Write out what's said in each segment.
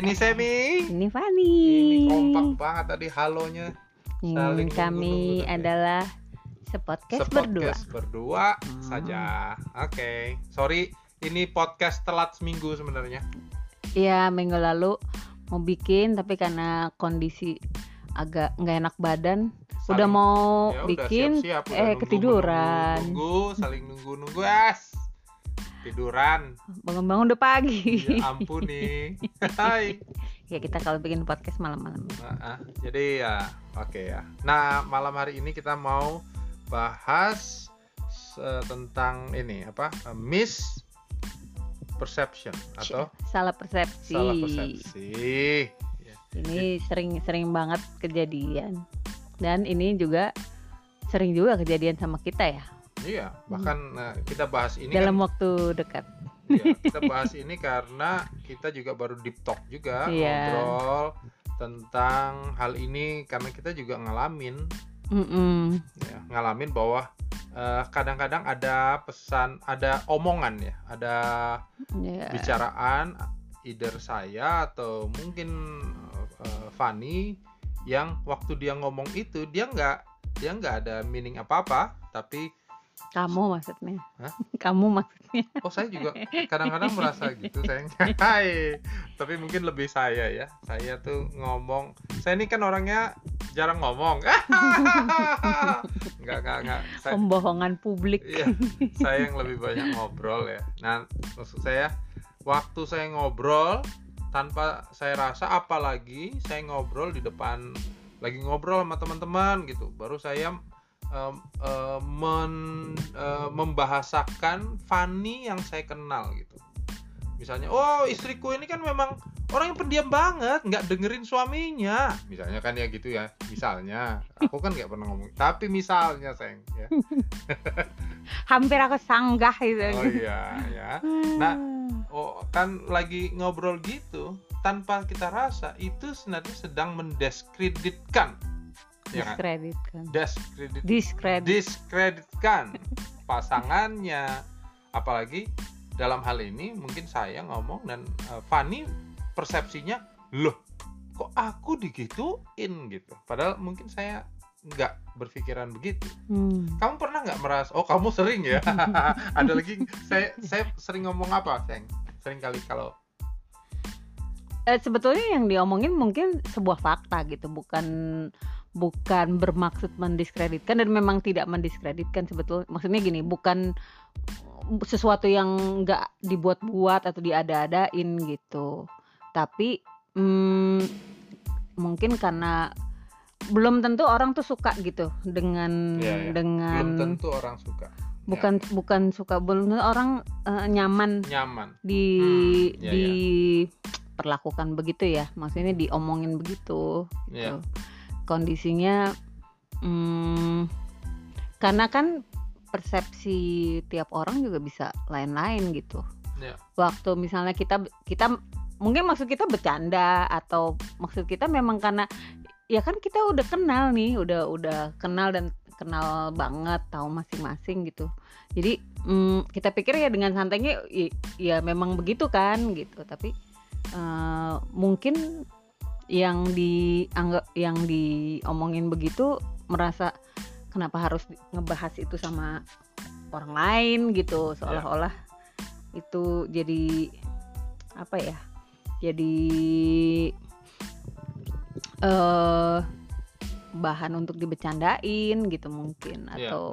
Ini Semi. Ini Fani. Ini kompak banget tadi halonya. Hmm, saling kami nunggu-nunggu tadi. adalah sepodcast berdua. Sepodcast berdua Hmm. saja. Oke. Sorry, ini podcast telat seminggu sebenarnya. Iya, minggu lalu mau bikin tapi karena kondisi agak nggak enak badan, udah Saling- mau Ya udah bikin siap-siap, udah eh nunggu, ketiduran. Nunggu, nunggu, saling nunggu-nunggu, as. Tiduran. Bangun-bangun udah pagi. Ya ampun nih. Hai. ya kita kalau bikin podcast malam-malam. Nah, ah, jadi ya, oke ya. Nah, malam hari ini kita mau bahas tentang ini apa? Miss perception atau Salah persepsi. salah persepsi. Ya. Ini sering-sering banget kejadian. Dan ini juga sering juga kejadian sama kita ya Iya, bahkan eh, kita bahas ini dalam kan, waktu dekat. ya, kita bahas ini karena kita juga baru deep talk juga Iya. ngobrol tentang hal ini karena kita juga ngalamin Mm-mm. ya, ngalamin bahwa eh, kadang-kadang ada pesan, ada omongan ya, ada Ya. bicaraan either saya atau mungkin eh, Fanny yang waktu dia ngomong itu dia nggak dia nggak ada meaning apa-apa, tapi Kamu maksudnya? Hah? Kamu maksudnya? oh saya juga kadang-kadang merasa gitu sayang. Hai. Tapi mungkin lebih saya ya. Saya tuh ngomong, saya ini kan orangnya jarang ngomong. Enggak, enggak, enggak. Saya, Pembohongan publik. Iya, saya yang lebih banyak ngobrol ya. Nah, maksud saya waktu saya ngobrol tanpa saya rasa apalagi saya ngobrol di depan lagi ngobrol sama teman-teman gitu. Baru saya em, em, men- em, membahasakan Fanny yang saya kenal gitu. Misalnya, oh istriku ini kan memang orang yang pendiam banget, nggak dengerin suaminya. Misalnya kan ya gitu ya. Misalnya, aku kan nggak pernah ngomong. Tapi misalnya, sayang, ya. Hampir aku sanggah itu. Oh iya ya. Nah, oh kan lagi ngobrol gitu tanpa kita rasa itu sebenarnya sedang mendiskreditkan ya kan? diskreditkan. Diskredit Diskredit. diskreditkan pasangannya apalagi dalam hal ini mungkin saya ngomong dan eh, Fanny persepsinya loh kok aku digituin gitu padahal mungkin saya nggak berpikiran begitu Hmm. kamu pernah nggak merasa oh kamu sering ya ada lagi saya saya sering ngomong apa sayang sering kali kalau Eh, sebetulnya yang diomongin mungkin sebuah fakta gitu, bukan bukan bermaksud mendiskreditkan dan memang tidak mendiskreditkan sebetulnya. Maksudnya gini, bukan sesuatu yang nggak dibuat-buat atau diada-adain gitu. Tapi hmm, mungkin karena belum tentu orang tuh suka gitu dengan Iya, iya. dengan belum tentu orang suka bukan bukan suka belum tentu orang eh, nyaman nyaman di Hmm, iya, diperlakukan begitu ya maksudnya diomongin begitu ya gitu. Kondisinya hmm, karena kan persepsi tiap orang juga bisa lain-lain gitu. Iya. waktu misalnya kita kita mungkin maksud kita bercanda atau maksud kita memang karena ya kan kita udah kenal nih udah udah kenal dan kenal banget tahu masing-masing gitu. Jadi mm, kita pikir ya dengan santainya i- ya memang begitu kan gitu. Tapi eh, mungkin yang dianggap yang diomongin begitu merasa kenapa harus ngebahas itu sama orang lain gitu seolah-olah itu jadi apa ya jadi eh bahan untuk dibecandain gitu mungkin Iya. atau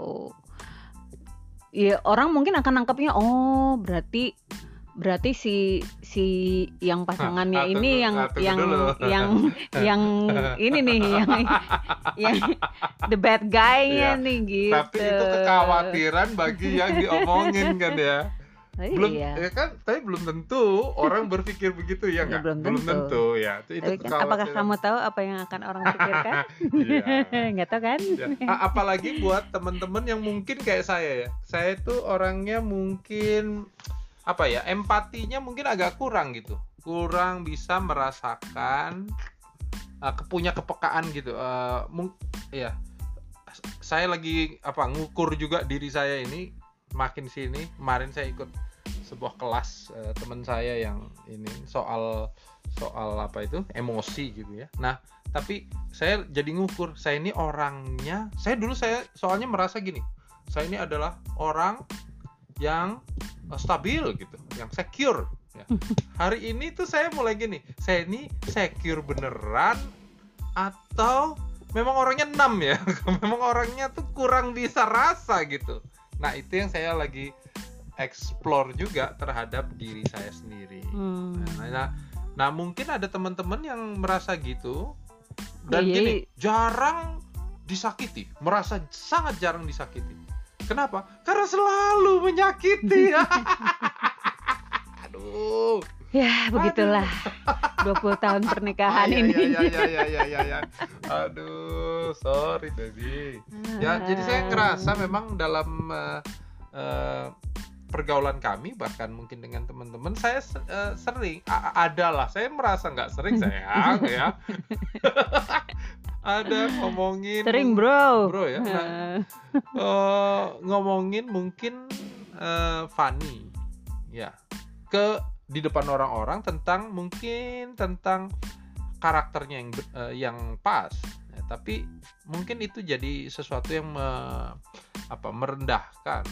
ya orang mungkin akan nangkapnya oh berarti berarti si si yang pasangannya Ah, ini tunggu- yang ah, yang dulu. yang yang ini nih yang yang the bad guy-nya Iya. nih gitu. tapi itu kekhawatiran bagi yang diomongin kan ya belum iya. ya kan tapi belum tentu orang berpikir begitu ya Ya, nggak belum belum tentu. tentu ya itu, itu Tapi kan, apakah kamu tahu apa yang akan orang pikirkan? Iya. Nggak tahu kan? Ya, apalagi buat temen-temen yang mungkin kayak saya ya saya itu orangnya mungkin apa ya empatinya mungkin agak kurang gitu. Kurang bisa merasakan uh, kepekaan gitu. Mung ya saya lagi apa ngukur juga diri saya ini makin sini kemarin saya ikut sebuah kelas eh, teman saya yang ini soal soal apa itu emosi gitu ya. Nah tapi saya jadi ngukur saya ini orangnya saya dulu saya soalnya merasa gini saya ini adalah orang yang uh, stabil gitu yang secure ya. hari ini tuh saya mulai gini saya ini secure beneran atau memang orangnya enam ya memang orangnya tuh kurang bisa rasa gitu nah itu yang saya lagi explore juga terhadap diri saya sendiri Hmm. nah, nah, nah mungkin ada teman-teman yang merasa gitu dan Iya, gini iya. jarang disakiti merasa sangat jarang disakiti kenapa karena selalu menyakiti aduh Ya, begitulah. 20 tahun pernikahan Ah, ini. ya, ya, ya, ya, ya, ya. Aduh, sorry baby. Ya, jadi saya ngerasa memang dalam eh, eh, pergaulan kami bahkan mungkin dengan teman-teman saya eh, sering a- a- ada lah. Saya merasa nggak sering sayang ya. ada ngomongin Sering, Bro. Bro ya. Nah, Eh, eh, ngomongin mungkin eh, funny ya. Ke di depan orang-orang tentang mungkin tentang karakternya yang eh, yang pas. Ya, tapi mungkin itu jadi sesuatu yang me- apa merendahkan.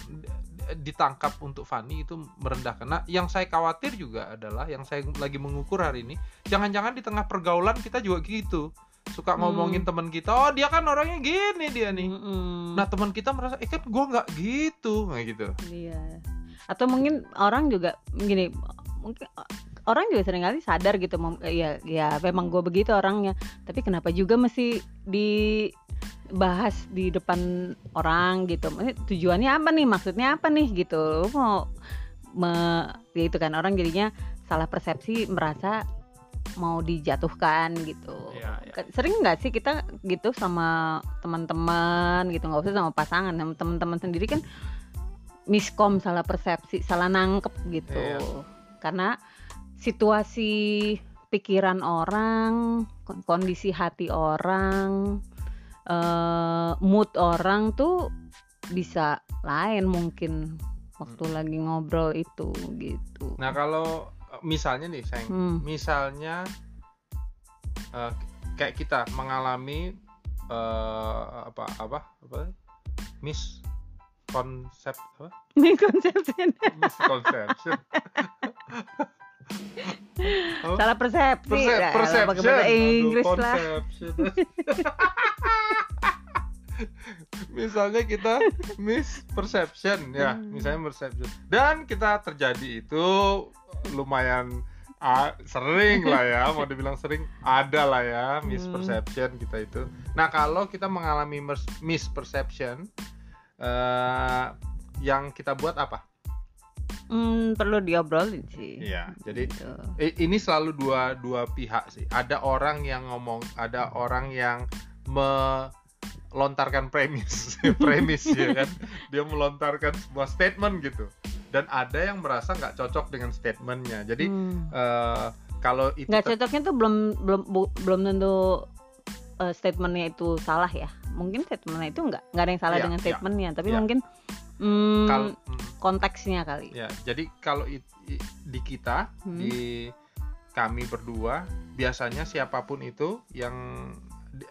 Ditangkap untuk funny itu merendahkan. Nah yang saya khawatir juga adalah yang saya lagi mengukur hari ini jangan-jangan di tengah pergaulan kita juga gitu suka Hmm. ngomongin teman kita oh dia kan orangnya gini dia nih mm-mm. Nah teman kita merasa, eh kan gue nggak gitu, nggak gitu. Iya. Atau mungkin orang juga gini, mungkin orang juga sering kali sadar gitu, mem- ya ya memang gue begitu orangnya. Tapi kenapa juga mesti dibahas di depan orang gitu? Maksudnya Tujuannya apa nih? Maksudnya apa nih gitu? Mau me, ya itu kan orang jadinya salah persepsi merasa mau dijatuhkan gitu. Iya. Ke- Sering nggak sih kita gitu sama teman-teman gitu nggak usah sama pasangan sama teman-teman sendiri kan miskom salah persepsi salah nangkep gitu Iya. karena situasi pikiran orang kon- kondisi hati orang eh, mood orang tuh bisa lain mungkin waktu lagi ngobrol itu gitu Nah kalau misalnya nih, sayang, Hmm. misalnya eh, kayak kita mengalami eh, apa apa apa? Miskonsep apa? Misconception misconception Apa? salah persepsi. Perse- Lah, perception pakai bahasa Aduh, Inggris lah. misalnya kita misperception ya Hmm. misalnya perception dan kita terjadi itu lumayan ah, sering lah ya mau dibilang sering ada lah ya Hmm. misperception kita itu nah kalau kita mengalami misperception eh, yang kita buat apa Hmm, perlu diobrolin sih Iya, jadi Gitu. Ini selalu dua dua pihak sih. Ada orang yang ngomong, ada orang yang melontarkan premis, premis ya kan. Dia melontarkan sebuah statement gitu. Dan ada yang merasa nggak cocok dengan statementnya. Jadi Hmm. eh, kalau itu nggak cocoknya tuh belum belum bu- belum tentu eh, statementnya itu salah ya mungkin statementnya itu nggak nggak ada yang salah Iya, dengan iya, statementnya tapi iya. mungkin hmm, kalau hmm, konteksnya kali ya, jadi kalau di kita Hmm. di kami berdua biasanya siapa pun itu yang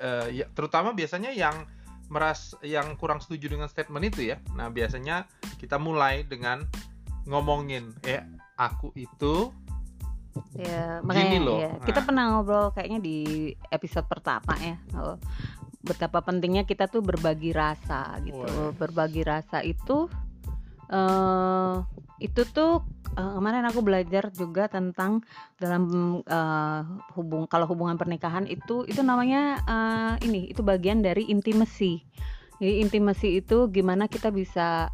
eh, ya, terutama biasanya yang meras yang kurang setuju dengan statement itu ya. Nah, biasanya kita mulai dengan ngomongin eh aku itu ya Gini makanya loh, ya, kita nah. pernah ngobrol kayaknya di episode pertama ya oh, betapa pentingnya kita tuh berbagi rasa gitu Wah. berbagi rasa itu eh itu tuh eh, kemarin aku belajar juga tentang dalam eh, hubung kalau hubungan pernikahan itu itu namanya eh, ini itu bagian dari intimacy jadi intimacy itu gimana kita bisa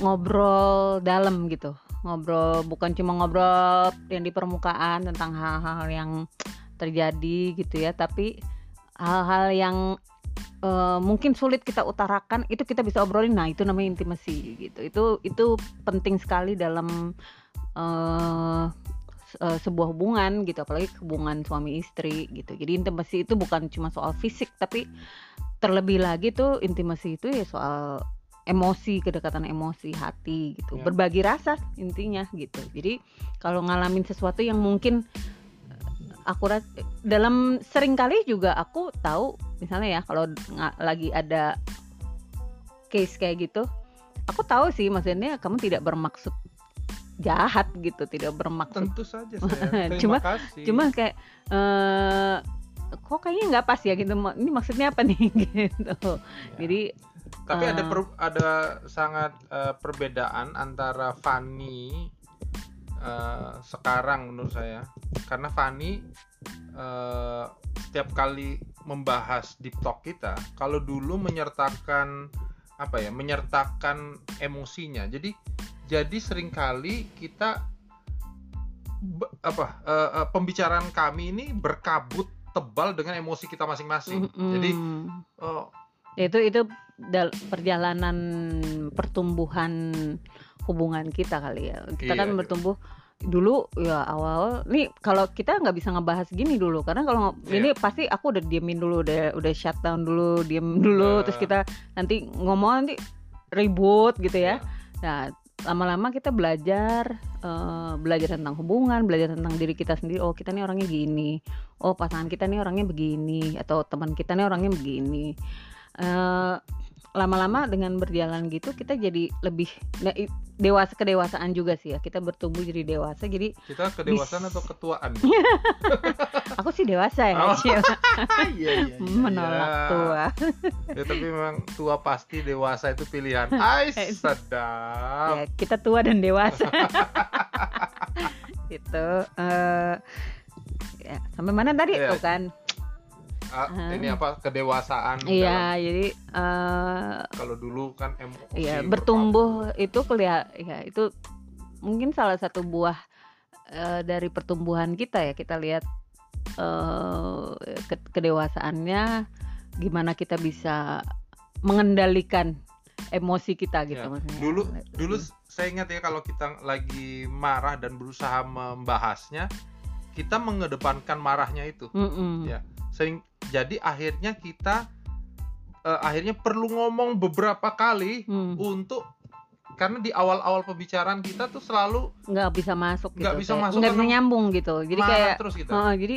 ngobrol dalam gitu. Ngobrol bukan cuma ngobrol yang di permukaan tentang hal-hal yang terjadi gitu ya tapi hal-hal yang eh, mungkin sulit kita utarakan itu kita bisa obrolin. Nah itu namanya intimasi gitu. Itu itu penting sekali dalam eh, eh, sebuah hubungan gitu apalagi hubungan suami istri gitu. Jadi intimasi itu bukan cuma soal fisik tapi terlebih lagi tuh intimasi itu ya soal emosi kedekatan emosi hati gitu. Ya. berbagi rasa intinya gitu. Jadi kalau ngalamin sesuatu yang mungkin akurat dalam sering kali juga aku tahu misalnya ya kalau lagi ada case kayak gitu aku tahu sih maksudnya kamu tidak bermaksud jahat gitu tidak bermaksud. Tentu saja saya terima Cuma- kasih. cuma kayak eh kok kayaknya nggak pas ya gitu ini maksudnya apa nih? Gitu. Ya. jadi tapi ada eh, per- ada sangat eh, perbedaan antara Fanny eh, sekarang menurut saya. Karena Fanny eh, setiap kali membahas deep talk kita kalau dulu menyertakan apa ya menyertakan emosinya. Jadi jadi sering kali kita apa eh, eh, pembicaraan kami ini berkabut tebal dengan emosi kita masing-masing mm-mm. jadi oh, itu itu perjalanan pertumbuhan hubungan kita kali ya kita Iya, kan iya. bertumbuh dulu ya awal nih kalau kita nggak bisa ngebahas gini dulu karena kalau Iya. ini pasti aku udah diemin dulu udah udah shutdown dulu diem dulu Nah. terus kita nanti ngomong nanti ribut gitu ya ya. nah lama-lama kita belajar eh, belajar tentang hubungan belajar tentang diri kita sendiri. Oh kita nih orangnya gini. Oh pasangan kita nih orangnya begini. Atau teman kita nih orangnya begini. Eh, lama-lama dengan berjalan gitu kita jadi lebih nah, dewasa kedewasaan juga sih ya. Kita bertumbuh jadi dewasa jadi kita kedewasaan atau ketuaan? Aku sih dewasa ya Oh. Cil. iya, iya, menolak tua. Ya tapi memang tua pasti dewasa itu pilihan. Ais Eh. sedap. Ya kita tua dan dewasa. Itu eh ya sampai mana tadi? Iya. tuh kan Ah. ini apa kedewasaan dalam- iya jadi eh kalau dulu kan emosi Iya, bertumbuh itu kelihatan ya itu mungkin salah satu buah eh, dari pertumbuhan kita ya. Kita lihat ke- kedewasaannya gimana kita bisa mengendalikan emosi kita gitu Ya, maksudnya. dulu dulu saya ingat ya kalau kita lagi marah dan berusaha membahasnya kita mengedepankan marahnya itu Mm-mm. Ya. Sering jadi akhirnya kita eh, akhirnya perlu ngomong beberapa kali Hmm, untuk karena di awal-awal pembicaraan kita tuh selalu nggak bisa masuk gitu. Nggak bisa kayak masuk nggak bisa nyambung gitu. Jadi kayak terus kita Heeh, jadi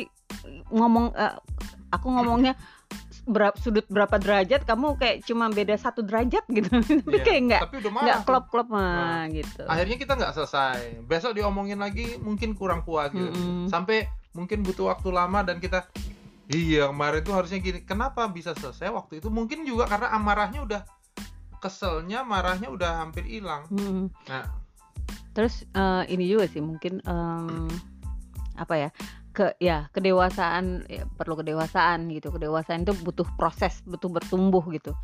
ngomong eh, aku ngomongnya berapa sudut berapa derajat kamu kayak cuma beda satu derajat gitu tapi Iya, kayak nggak nggak klop klop Nah, gitu akhirnya kita nggak selesai besok diomongin lagi mungkin kurang puas gitu Mm-mm. sampai mungkin butuh waktu lama dan kita iya kemarin tuh harusnya gini. Kenapa bisa selesai? Waktu itu mungkin juga karena amarahnya udah keselnya marahnya udah hampir hilang. Mm. nah. Terus eh, ini juga sih mungkin em, apa ya ke ya kedewasaan ya, perlu kedewasaan gitu. Kedewasaan itu butuh proses butuh bertumbuh gitu.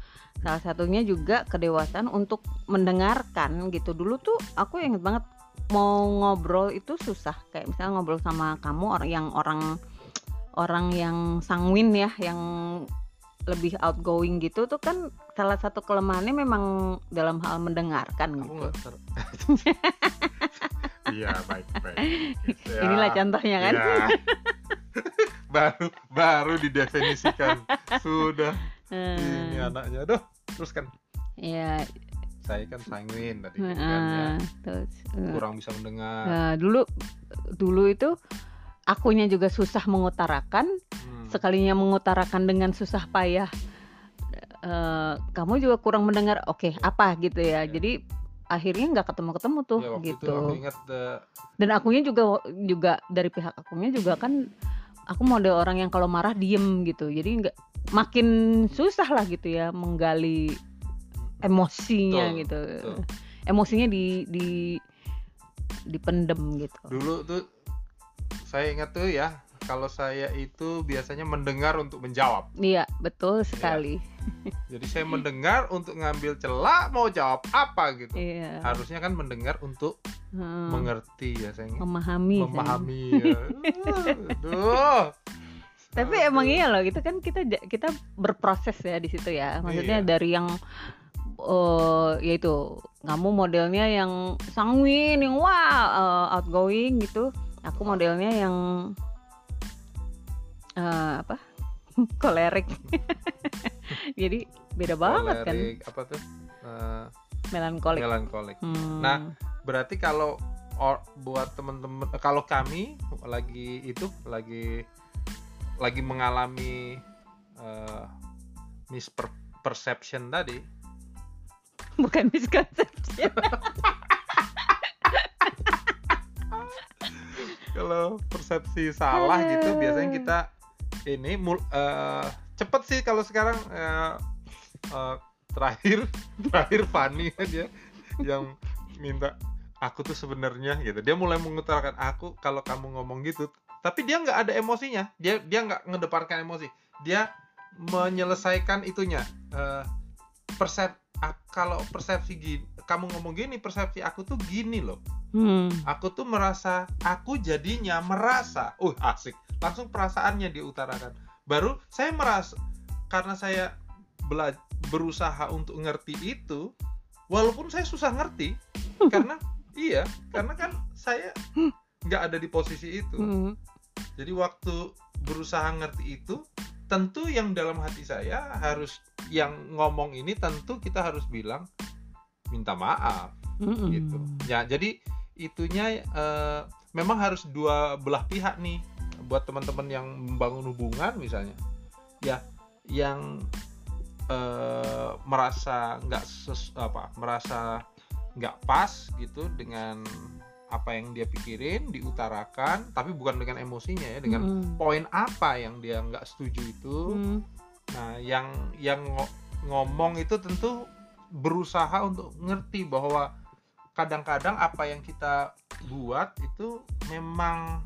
Salah satunya juga kedewasaan untuk mendengarkan gitu. Dulu tuh aku inget banget mau ngobrol itu susah. Kayak misalnya ngobrol sama kamu orang yang orang orang yang sanguin ya yang lebih outgoing gitu tuh kan salah satu kelemahannya memang dalam hal mendengarkan aku gitu. iya baik baik. Ya, inilah contohnya kan? Ya. baru baru didefinisikan. Sudah. Ini Hmm, anaknya. Aduh terus kan? Ya saya kan sanguin tadi gitu kan, ya. terus eh, kurang bisa mendengar. Eh, dulu dulu itu akunya juga susah mengutarakan Hmm. sekalinya mengutarakan dengan susah payah eh, kamu juga kurang mendengar oke apa? gitu ya. Ya. jadi akhirnya nggak ketemu ketemu tuh Ya, waktu itu gitu. aku ingat eh, dan akunya juga juga dari pihak akunya juga kan aku model orang yang kalau marah diem gitu. Jadi nggak makin susah lah gitu ya menggali emosinya Betul, gitu. betul. emosinya di di dipendem gitu. Dulu tuh saya ingat tuh ya kalau saya itu biasanya mendengar untuk menjawab. Iya betul sekali. Jadi saya mendengar untuk ngambil celah mau jawab apa gitu. Iya. Harusnya kan mendengar untuk Hmm, mengerti ya saya memahami memahami ya. Aduh. tapi Aduh. emang iya loh gitu kan kita kita berproses ya di situ ya. Maksudnya Iya. dari yang eh yaitu kamu modelnya yang sanguin yang wah eh, outgoing gitu aku modelnya yang eh, apa? Kolerik. Jadi beda banget kan? Kolerik, apa tuh? Eh, melankolik. melankolik. Hmm, Nah, berarti kalau or, buat temen-temen kalau kami lagi itu lagi lagi mengalami uh, misperception tadi. Bukan misconception kalau persepsi salah gitu biasanya kita ini mul, uh, cepet sih kalau sekarang uh, uh, terakhir terakhir Fanny aja yang minta aku tuh sebenarnya gitu. Dia mulai mengutarakan aku kalau kamu ngomong gitu tapi dia nggak ada emosinya. Dia dia nggak ngedeparkan emosi. Dia menyelesaikan itunya. Uh, persep kalau persepsi gini kamu ngomong gini persepsi aku tuh gini loh. Hmm. aku tuh merasa aku jadinya merasa uh asik. Langsung perasaannya diutarakan. Baru saya merasa karena saya belajar berusaha untuk ngerti itu walaupun saya susah ngerti karena iya karena kan saya nggak ada di posisi itu. Hmm. jadi waktu berusaha ngerti itu tentu yang dalam hati saya harus yang ngomong ini tentu kita harus bilang minta maaf mm gitu ya jadi itunya uh, memang harus dua belah pihak nih buat teman-teman yang membangun hubungan misalnya ya yang uh, merasa nggak apa merasa nggak pas gitu dengan apa yang dia pikirin diutarakan tapi bukan dengan emosinya ya dengan mm. poin apa yang dia nggak setuju itu mm. nah yang yang ngomong itu tentu berusaha untuk ngerti bahwa kadang-kadang apa yang kita buat itu memang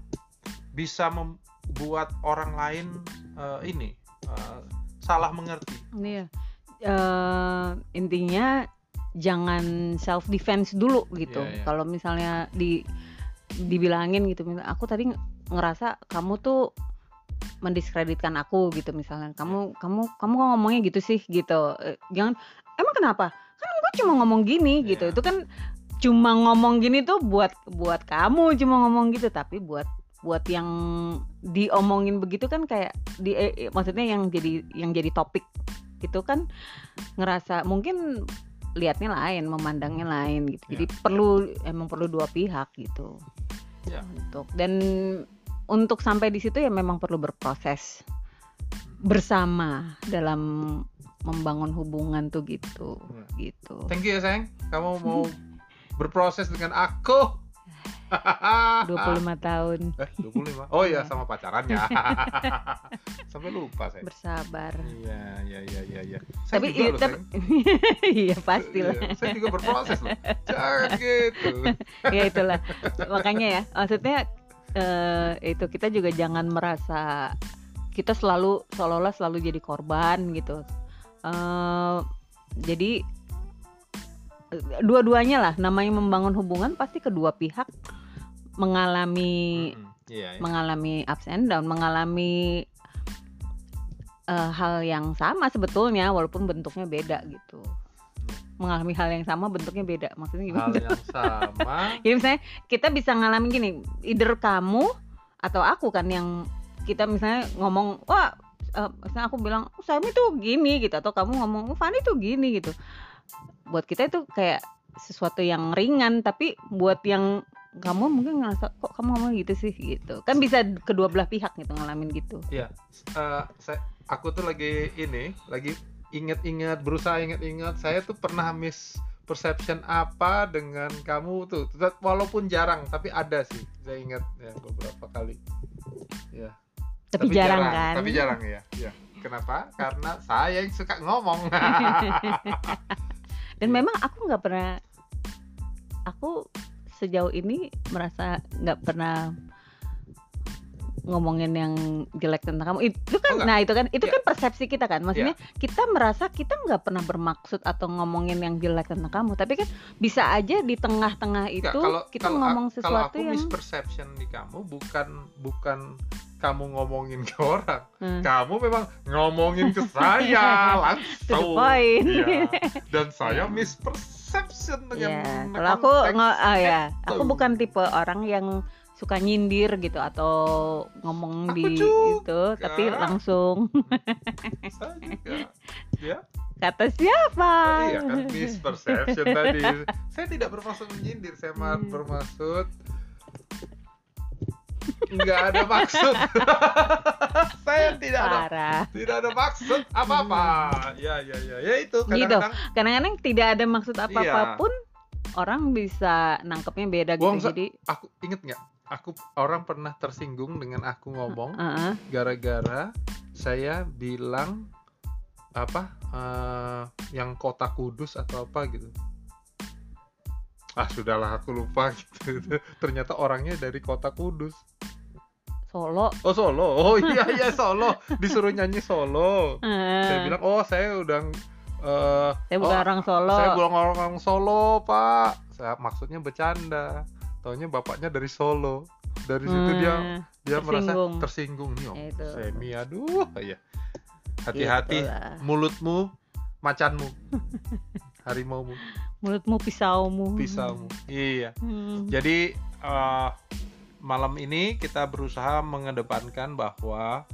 bisa membuat orang lain uh, ini uh, salah mengerti. Iya. Uh, intinya jangan self defense dulu gitu. Yeah, yeah. Kalau misalnya di dibilangin gitu, aku tadi ngerasa kamu tuh mendiskreditkan aku gitu misalnya. Kamu kamu kamu kok ngomongnya gitu sih gitu. Jangan emang kenapa? Kan gue cuma ngomong gini yeah. gitu. Itu kan cuma ngomong gini tuh buat buat kamu cuma ngomong gitu tapi buat buat yang diomongin begitu kan kayak di eh, eh maksudnya yang jadi yang jadi topik itu kan ngerasa mungkin lihatnya lain, memandangnya lain gitu. Jadi ya. perlu emang perlu dua pihak gitu. Ya. Untuk dan untuk sampai di situ ya memang perlu berproses bersama dalam membangun hubungan tuh gitu. Ya. Gitu. Thank you ya sayang. Kamu mau berproses dengan aku 25 tahun. Eh, 25. Oh iya, sama pacarannya. Sampai lupa saya. Bersabar. Iya, iya, iya, iya, iya. Tapi iya, loh, tapi iya pasti lah. Iya, saya juga berproses loh. Jangan gitu. ya itulah. Makanya ya, maksudnya uh, itu kita juga jangan merasa kita selalu seolah-olah selalu jadi korban gitu. Uh, jadi dua-duanya lah namanya membangun hubungan pasti kedua pihak mengalami mm -hmm. yeah, yeah. mengalami ups and down mengalami uh, hal yang sama sebetulnya walaupun bentuknya beda gitu mengalami hal yang sama bentuknya beda maksudnya gimana? Hal yang sama. Jadi misalnya kita bisa ngalamin gini, either kamu atau aku kan yang kita misalnya ngomong, wah, uh, misalnya aku bilang, oh, Sami tuh gini gitu, atau kamu ngomong, oh, Fani tuh gini gitu. Buat kita itu kayak sesuatu yang ringan tapi buat yang kamu mungkin ngerasa kok kamu ngomong gitu sih? gitu. Kan bisa kedua belah pihak gitu ngalamin gitu. Ya uh, saya aku tuh lagi ini lagi inget-inget berusaha inget-inget saya tuh pernah miss perception apa dengan kamu tuh. Walaupun jarang tapi ada sih saya ingat ya beberapa kali. Ya tapi, tapi jarang, jarang kan? tapi jarang ya ya kenapa? Karena saya yang suka ngomong. Dan memang aku nggak pernah aku sejauh ini merasa nggak pernah ngomongin yang jelek tentang kamu. Itu kan oh, nah itu kan itu yeah. kan persepsi kita kan. Maksudnya yeah. kita merasa kita nggak pernah bermaksud atau ngomongin yang jelek tentang kamu. Tapi kan bisa aja di tengah-tengah itu kalau, kita kalau, ngomong sesuatu kalau aku yang misperception di kamu bukan bukan kamu ngomongin ke orang hmm. kamu memang ngomongin ke saya langsung ya. dan saya misperception dengan yeah. kalau aku oh ya aku bukan tipe orang yang suka nyindir gitu atau ngomong Aku di juga. itu tapi langsung saya juga ya Kata siapa? Iya kan misperception tadi. Saya tidak bermaksud menyindir, saya Hmm. bermaksud nggak ada maksud. saya tidak ada Parah. tidak ada maksud apa-apa. Ya ya ya, ya itu Gitu. kadang-kadang Kadang-kadang tidak ada maksud Iya. apa-apapun, orang bisa nangkepnya beda gitu. Se- Jadi, aku inget nggak? Aku orang pernah tersinggung dengan aku ngomong Heeh. gara-gara saya bilang apa eh, yang kota Kudus atau apa gitu ah sudahlah aku lupa gitu. Ternyata orangnya dari kota Kudus. Solo. oh Solo. Oh iya iya Solo. Disuruh nyanyi Solo. Saya bilang oh saya udah eh, saya bukan oh, orang Solo. saya bukan orang Solo pak. Saya maksudnya bercanda. Taunya bapaknya dari Solo. Dari situ dia Hmm, dia merasa tersinggung. tersinggung. Nih om itu. semi aduh ya hati-hati Itulah. mulutmu macanmu harimaumu mulutmu pisaumu. pisaumu iya Hmm. jadi eh, malam ini kita berusaha mengedepankan bahwa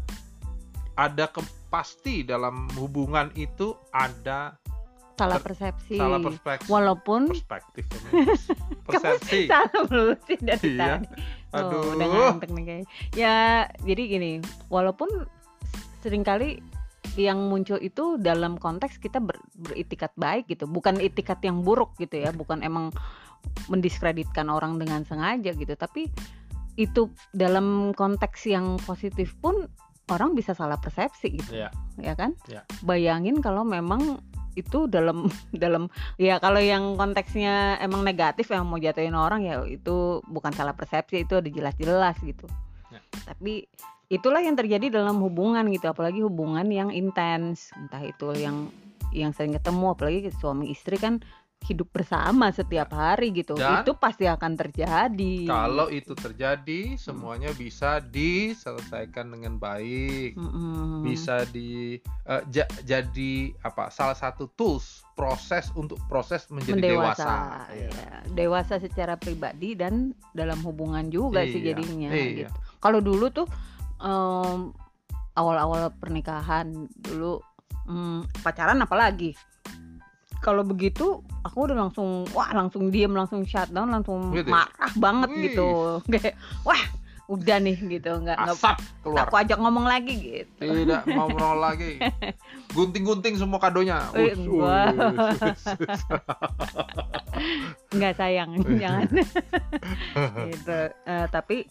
ada ke, pasti dalam hubungan itu ada Salah persepsi. salah perspektif Walaupun perspektif namanya. persepsi salah melulu sih dari Iya. tadi. aduh Oh, udah ngantuk nih kayaknya. Ya, jadi gini, walaupun sering kali yang muncul itu dalam konteks kita ber, beritikat baik gitu, bukan itikat yang buruk gitu ya, bukan emang mendiskreditkan orang dengan sengaja gitu, tapi itu dalam konteks yang positif pun orang bisa salah persepsi gitu, Iya. ya kan? Iya. Bayangin kalau memang itu dalam dalam ya kalau yang konteksnya emang negatif yang mau jatuhin orang ya itu bukan salah persepsi itu ada jelas-jelas gitu Ya. tapi itulah yang terjadi dalam hubungan gitu apalagi hubungan yang intens entah itu yang yang sering ketemu apalagi suami istri kan hidup bersama setiap hari gitu Dan- itu pasti akan terjadi kalau itu terjadi semuanya bisa diselesaikan dengan baik Mm-mm. bisa di eh, ja- jadi apa salah satu tools proses untuk proses menjadi dewasa, mendewasa Iya. ya. dewasa secara pribadi dan dalam hubungan juga sih Iya, jadinya iya. gitu kalau dulu tuh em, awal-awal pernikahan dulu em, pacaran apalagi? Kalau begitu aku udah langsung wah langsung diem langsung shutdown langsung Gitu ya? marah banget Wih. gitu. Kayak wah udah nih gitu. Nggak nggak keluar. Aku ajak ngomong lagi gitu. Tidak mau ngobrol lagi. Gunting-gunting semua kadonya. Wih, us. nggak sayang. Jangan. Gitu. Eh, tapi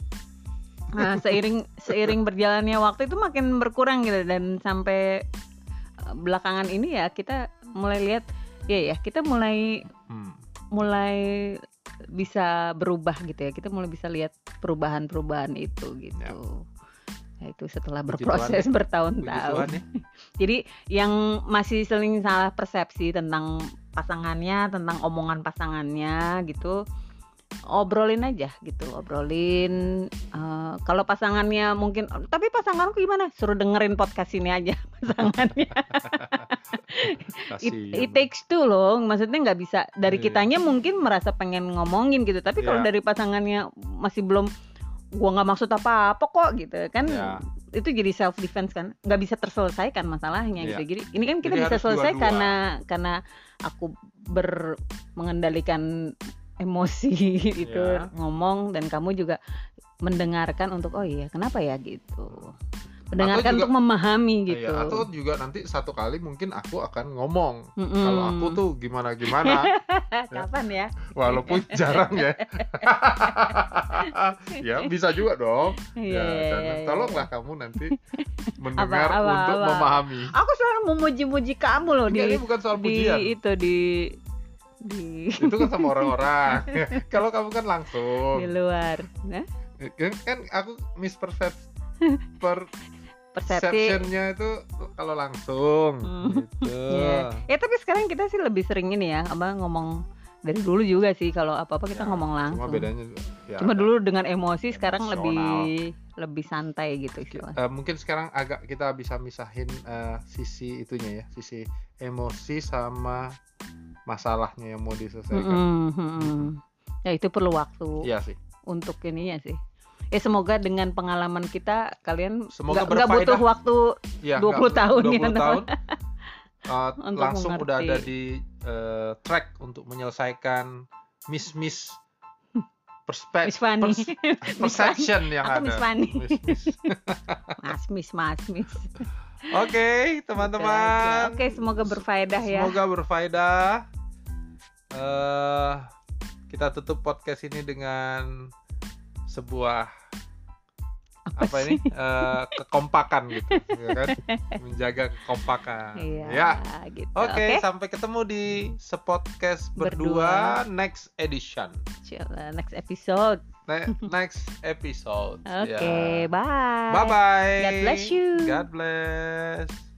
nah, seiring seiring berjalannya waktu itu makin berkurang gitu dan sampai eh, belakangan ini ya kita mulai lihat ya ya kita mulai Hmm. mulai bisa berubah gitu ya kita mulai bisa lihat perubahan-perubahan itu gitu Ya. Nah, itu setelah Puji berproses Puji bertahun-tahun ya. jadi yang masih sering salah persepsi tentang pasangannya, tentang omongan pasangannya gitu, obrolin aja gitu, obrolin. Eh, kalau pasangannya mungkin, tapi pasanganku gimana? Suruh dengerin podcast ini aja pasangannya. it, it takes two loh, maksudnya nggak bisa dari Iya. kitanya mungkin merasa pengen ngomongin gitu, tapi kalau Iya. dari pasangannya masih belum, gua nggak maksud apa-apa kok gitu kan Ya. itu jadi self defense kan nggak bisa terselesaikan masalahnya Iya. gitu jadi ini kan kita Jadi bisa selesai dua-dua. karena karena aku ber mengendalikan emosi itu Iya. ngomong dan kamu juga mendengarkan untuk oh iya kenapa ya? gitu. Mendengarkan juga- untuk memahami gitu. Iya, atau juga nanti satu kali mungkin aku akan ngomong. Mm-mm. kalau aku tuh gimana gimana? Kapan ya? Walaupun jarang ya. Ya bisa juga dong. Iya, ya iya, jangan iya, tolonglah kamu nanti mendengar apa, untuk apa? memahami. Aku selalu memuji-muji kamu loh Enggak, di ini bukan soal di pujian. itu di di itu kan sama orang-orang kalau kamu kan langsung di luar nah, kan, kan aku mispersepsi per persepsi perceptionnya itu kalau langsung Hmm. gitu Iya. Ya tapi sekarang kita sih lebih sering ini ya, apa ngomong dari dulu juga sih kalau apa-apa kita Ya, ngomong cuma langsung. bedanya ya, Cuma dulu dengan emosi, sekarang Emosional. lebih lebih santai gitu istilahnya. Eh, mungkin sekarang agak kita bisa misahin eh, sisi itunya ya sisi emosi sama masalahnya yang mau diselesaikan Mm-mm, mm-mm. Ya itu perlu waktu iya sih untuk ininya sih. Ya semoga dengan pengalaman kita kalian Semoga nggak butuh waktu ya 20 tahun ya, 20 tahun uh, langsung udah mengerti. ada di uh, track untuk menyelesaikan miss-miss perspe- Miss Fanny. pers- perception yang Atau ada. Miss Fanny. Miss-miss. Mas Miss, Mas Miss. Oke, teman-teman. Oke, semoga berfaedah ya. Semoga berfaedah. Eh, kita tutup podcast ini dengan sebuah Apa apa, ini Eh, kekompakan gitu, ya kan? Menjaga kekompakan. Iya, Ya. gitu. Oke, Oke. sampai ketemu di sepodcast Berdua. berdua, next edition. Next episode. Ne- next episode. Oke, Ya. bye. Bye bye. God bless you. God bless.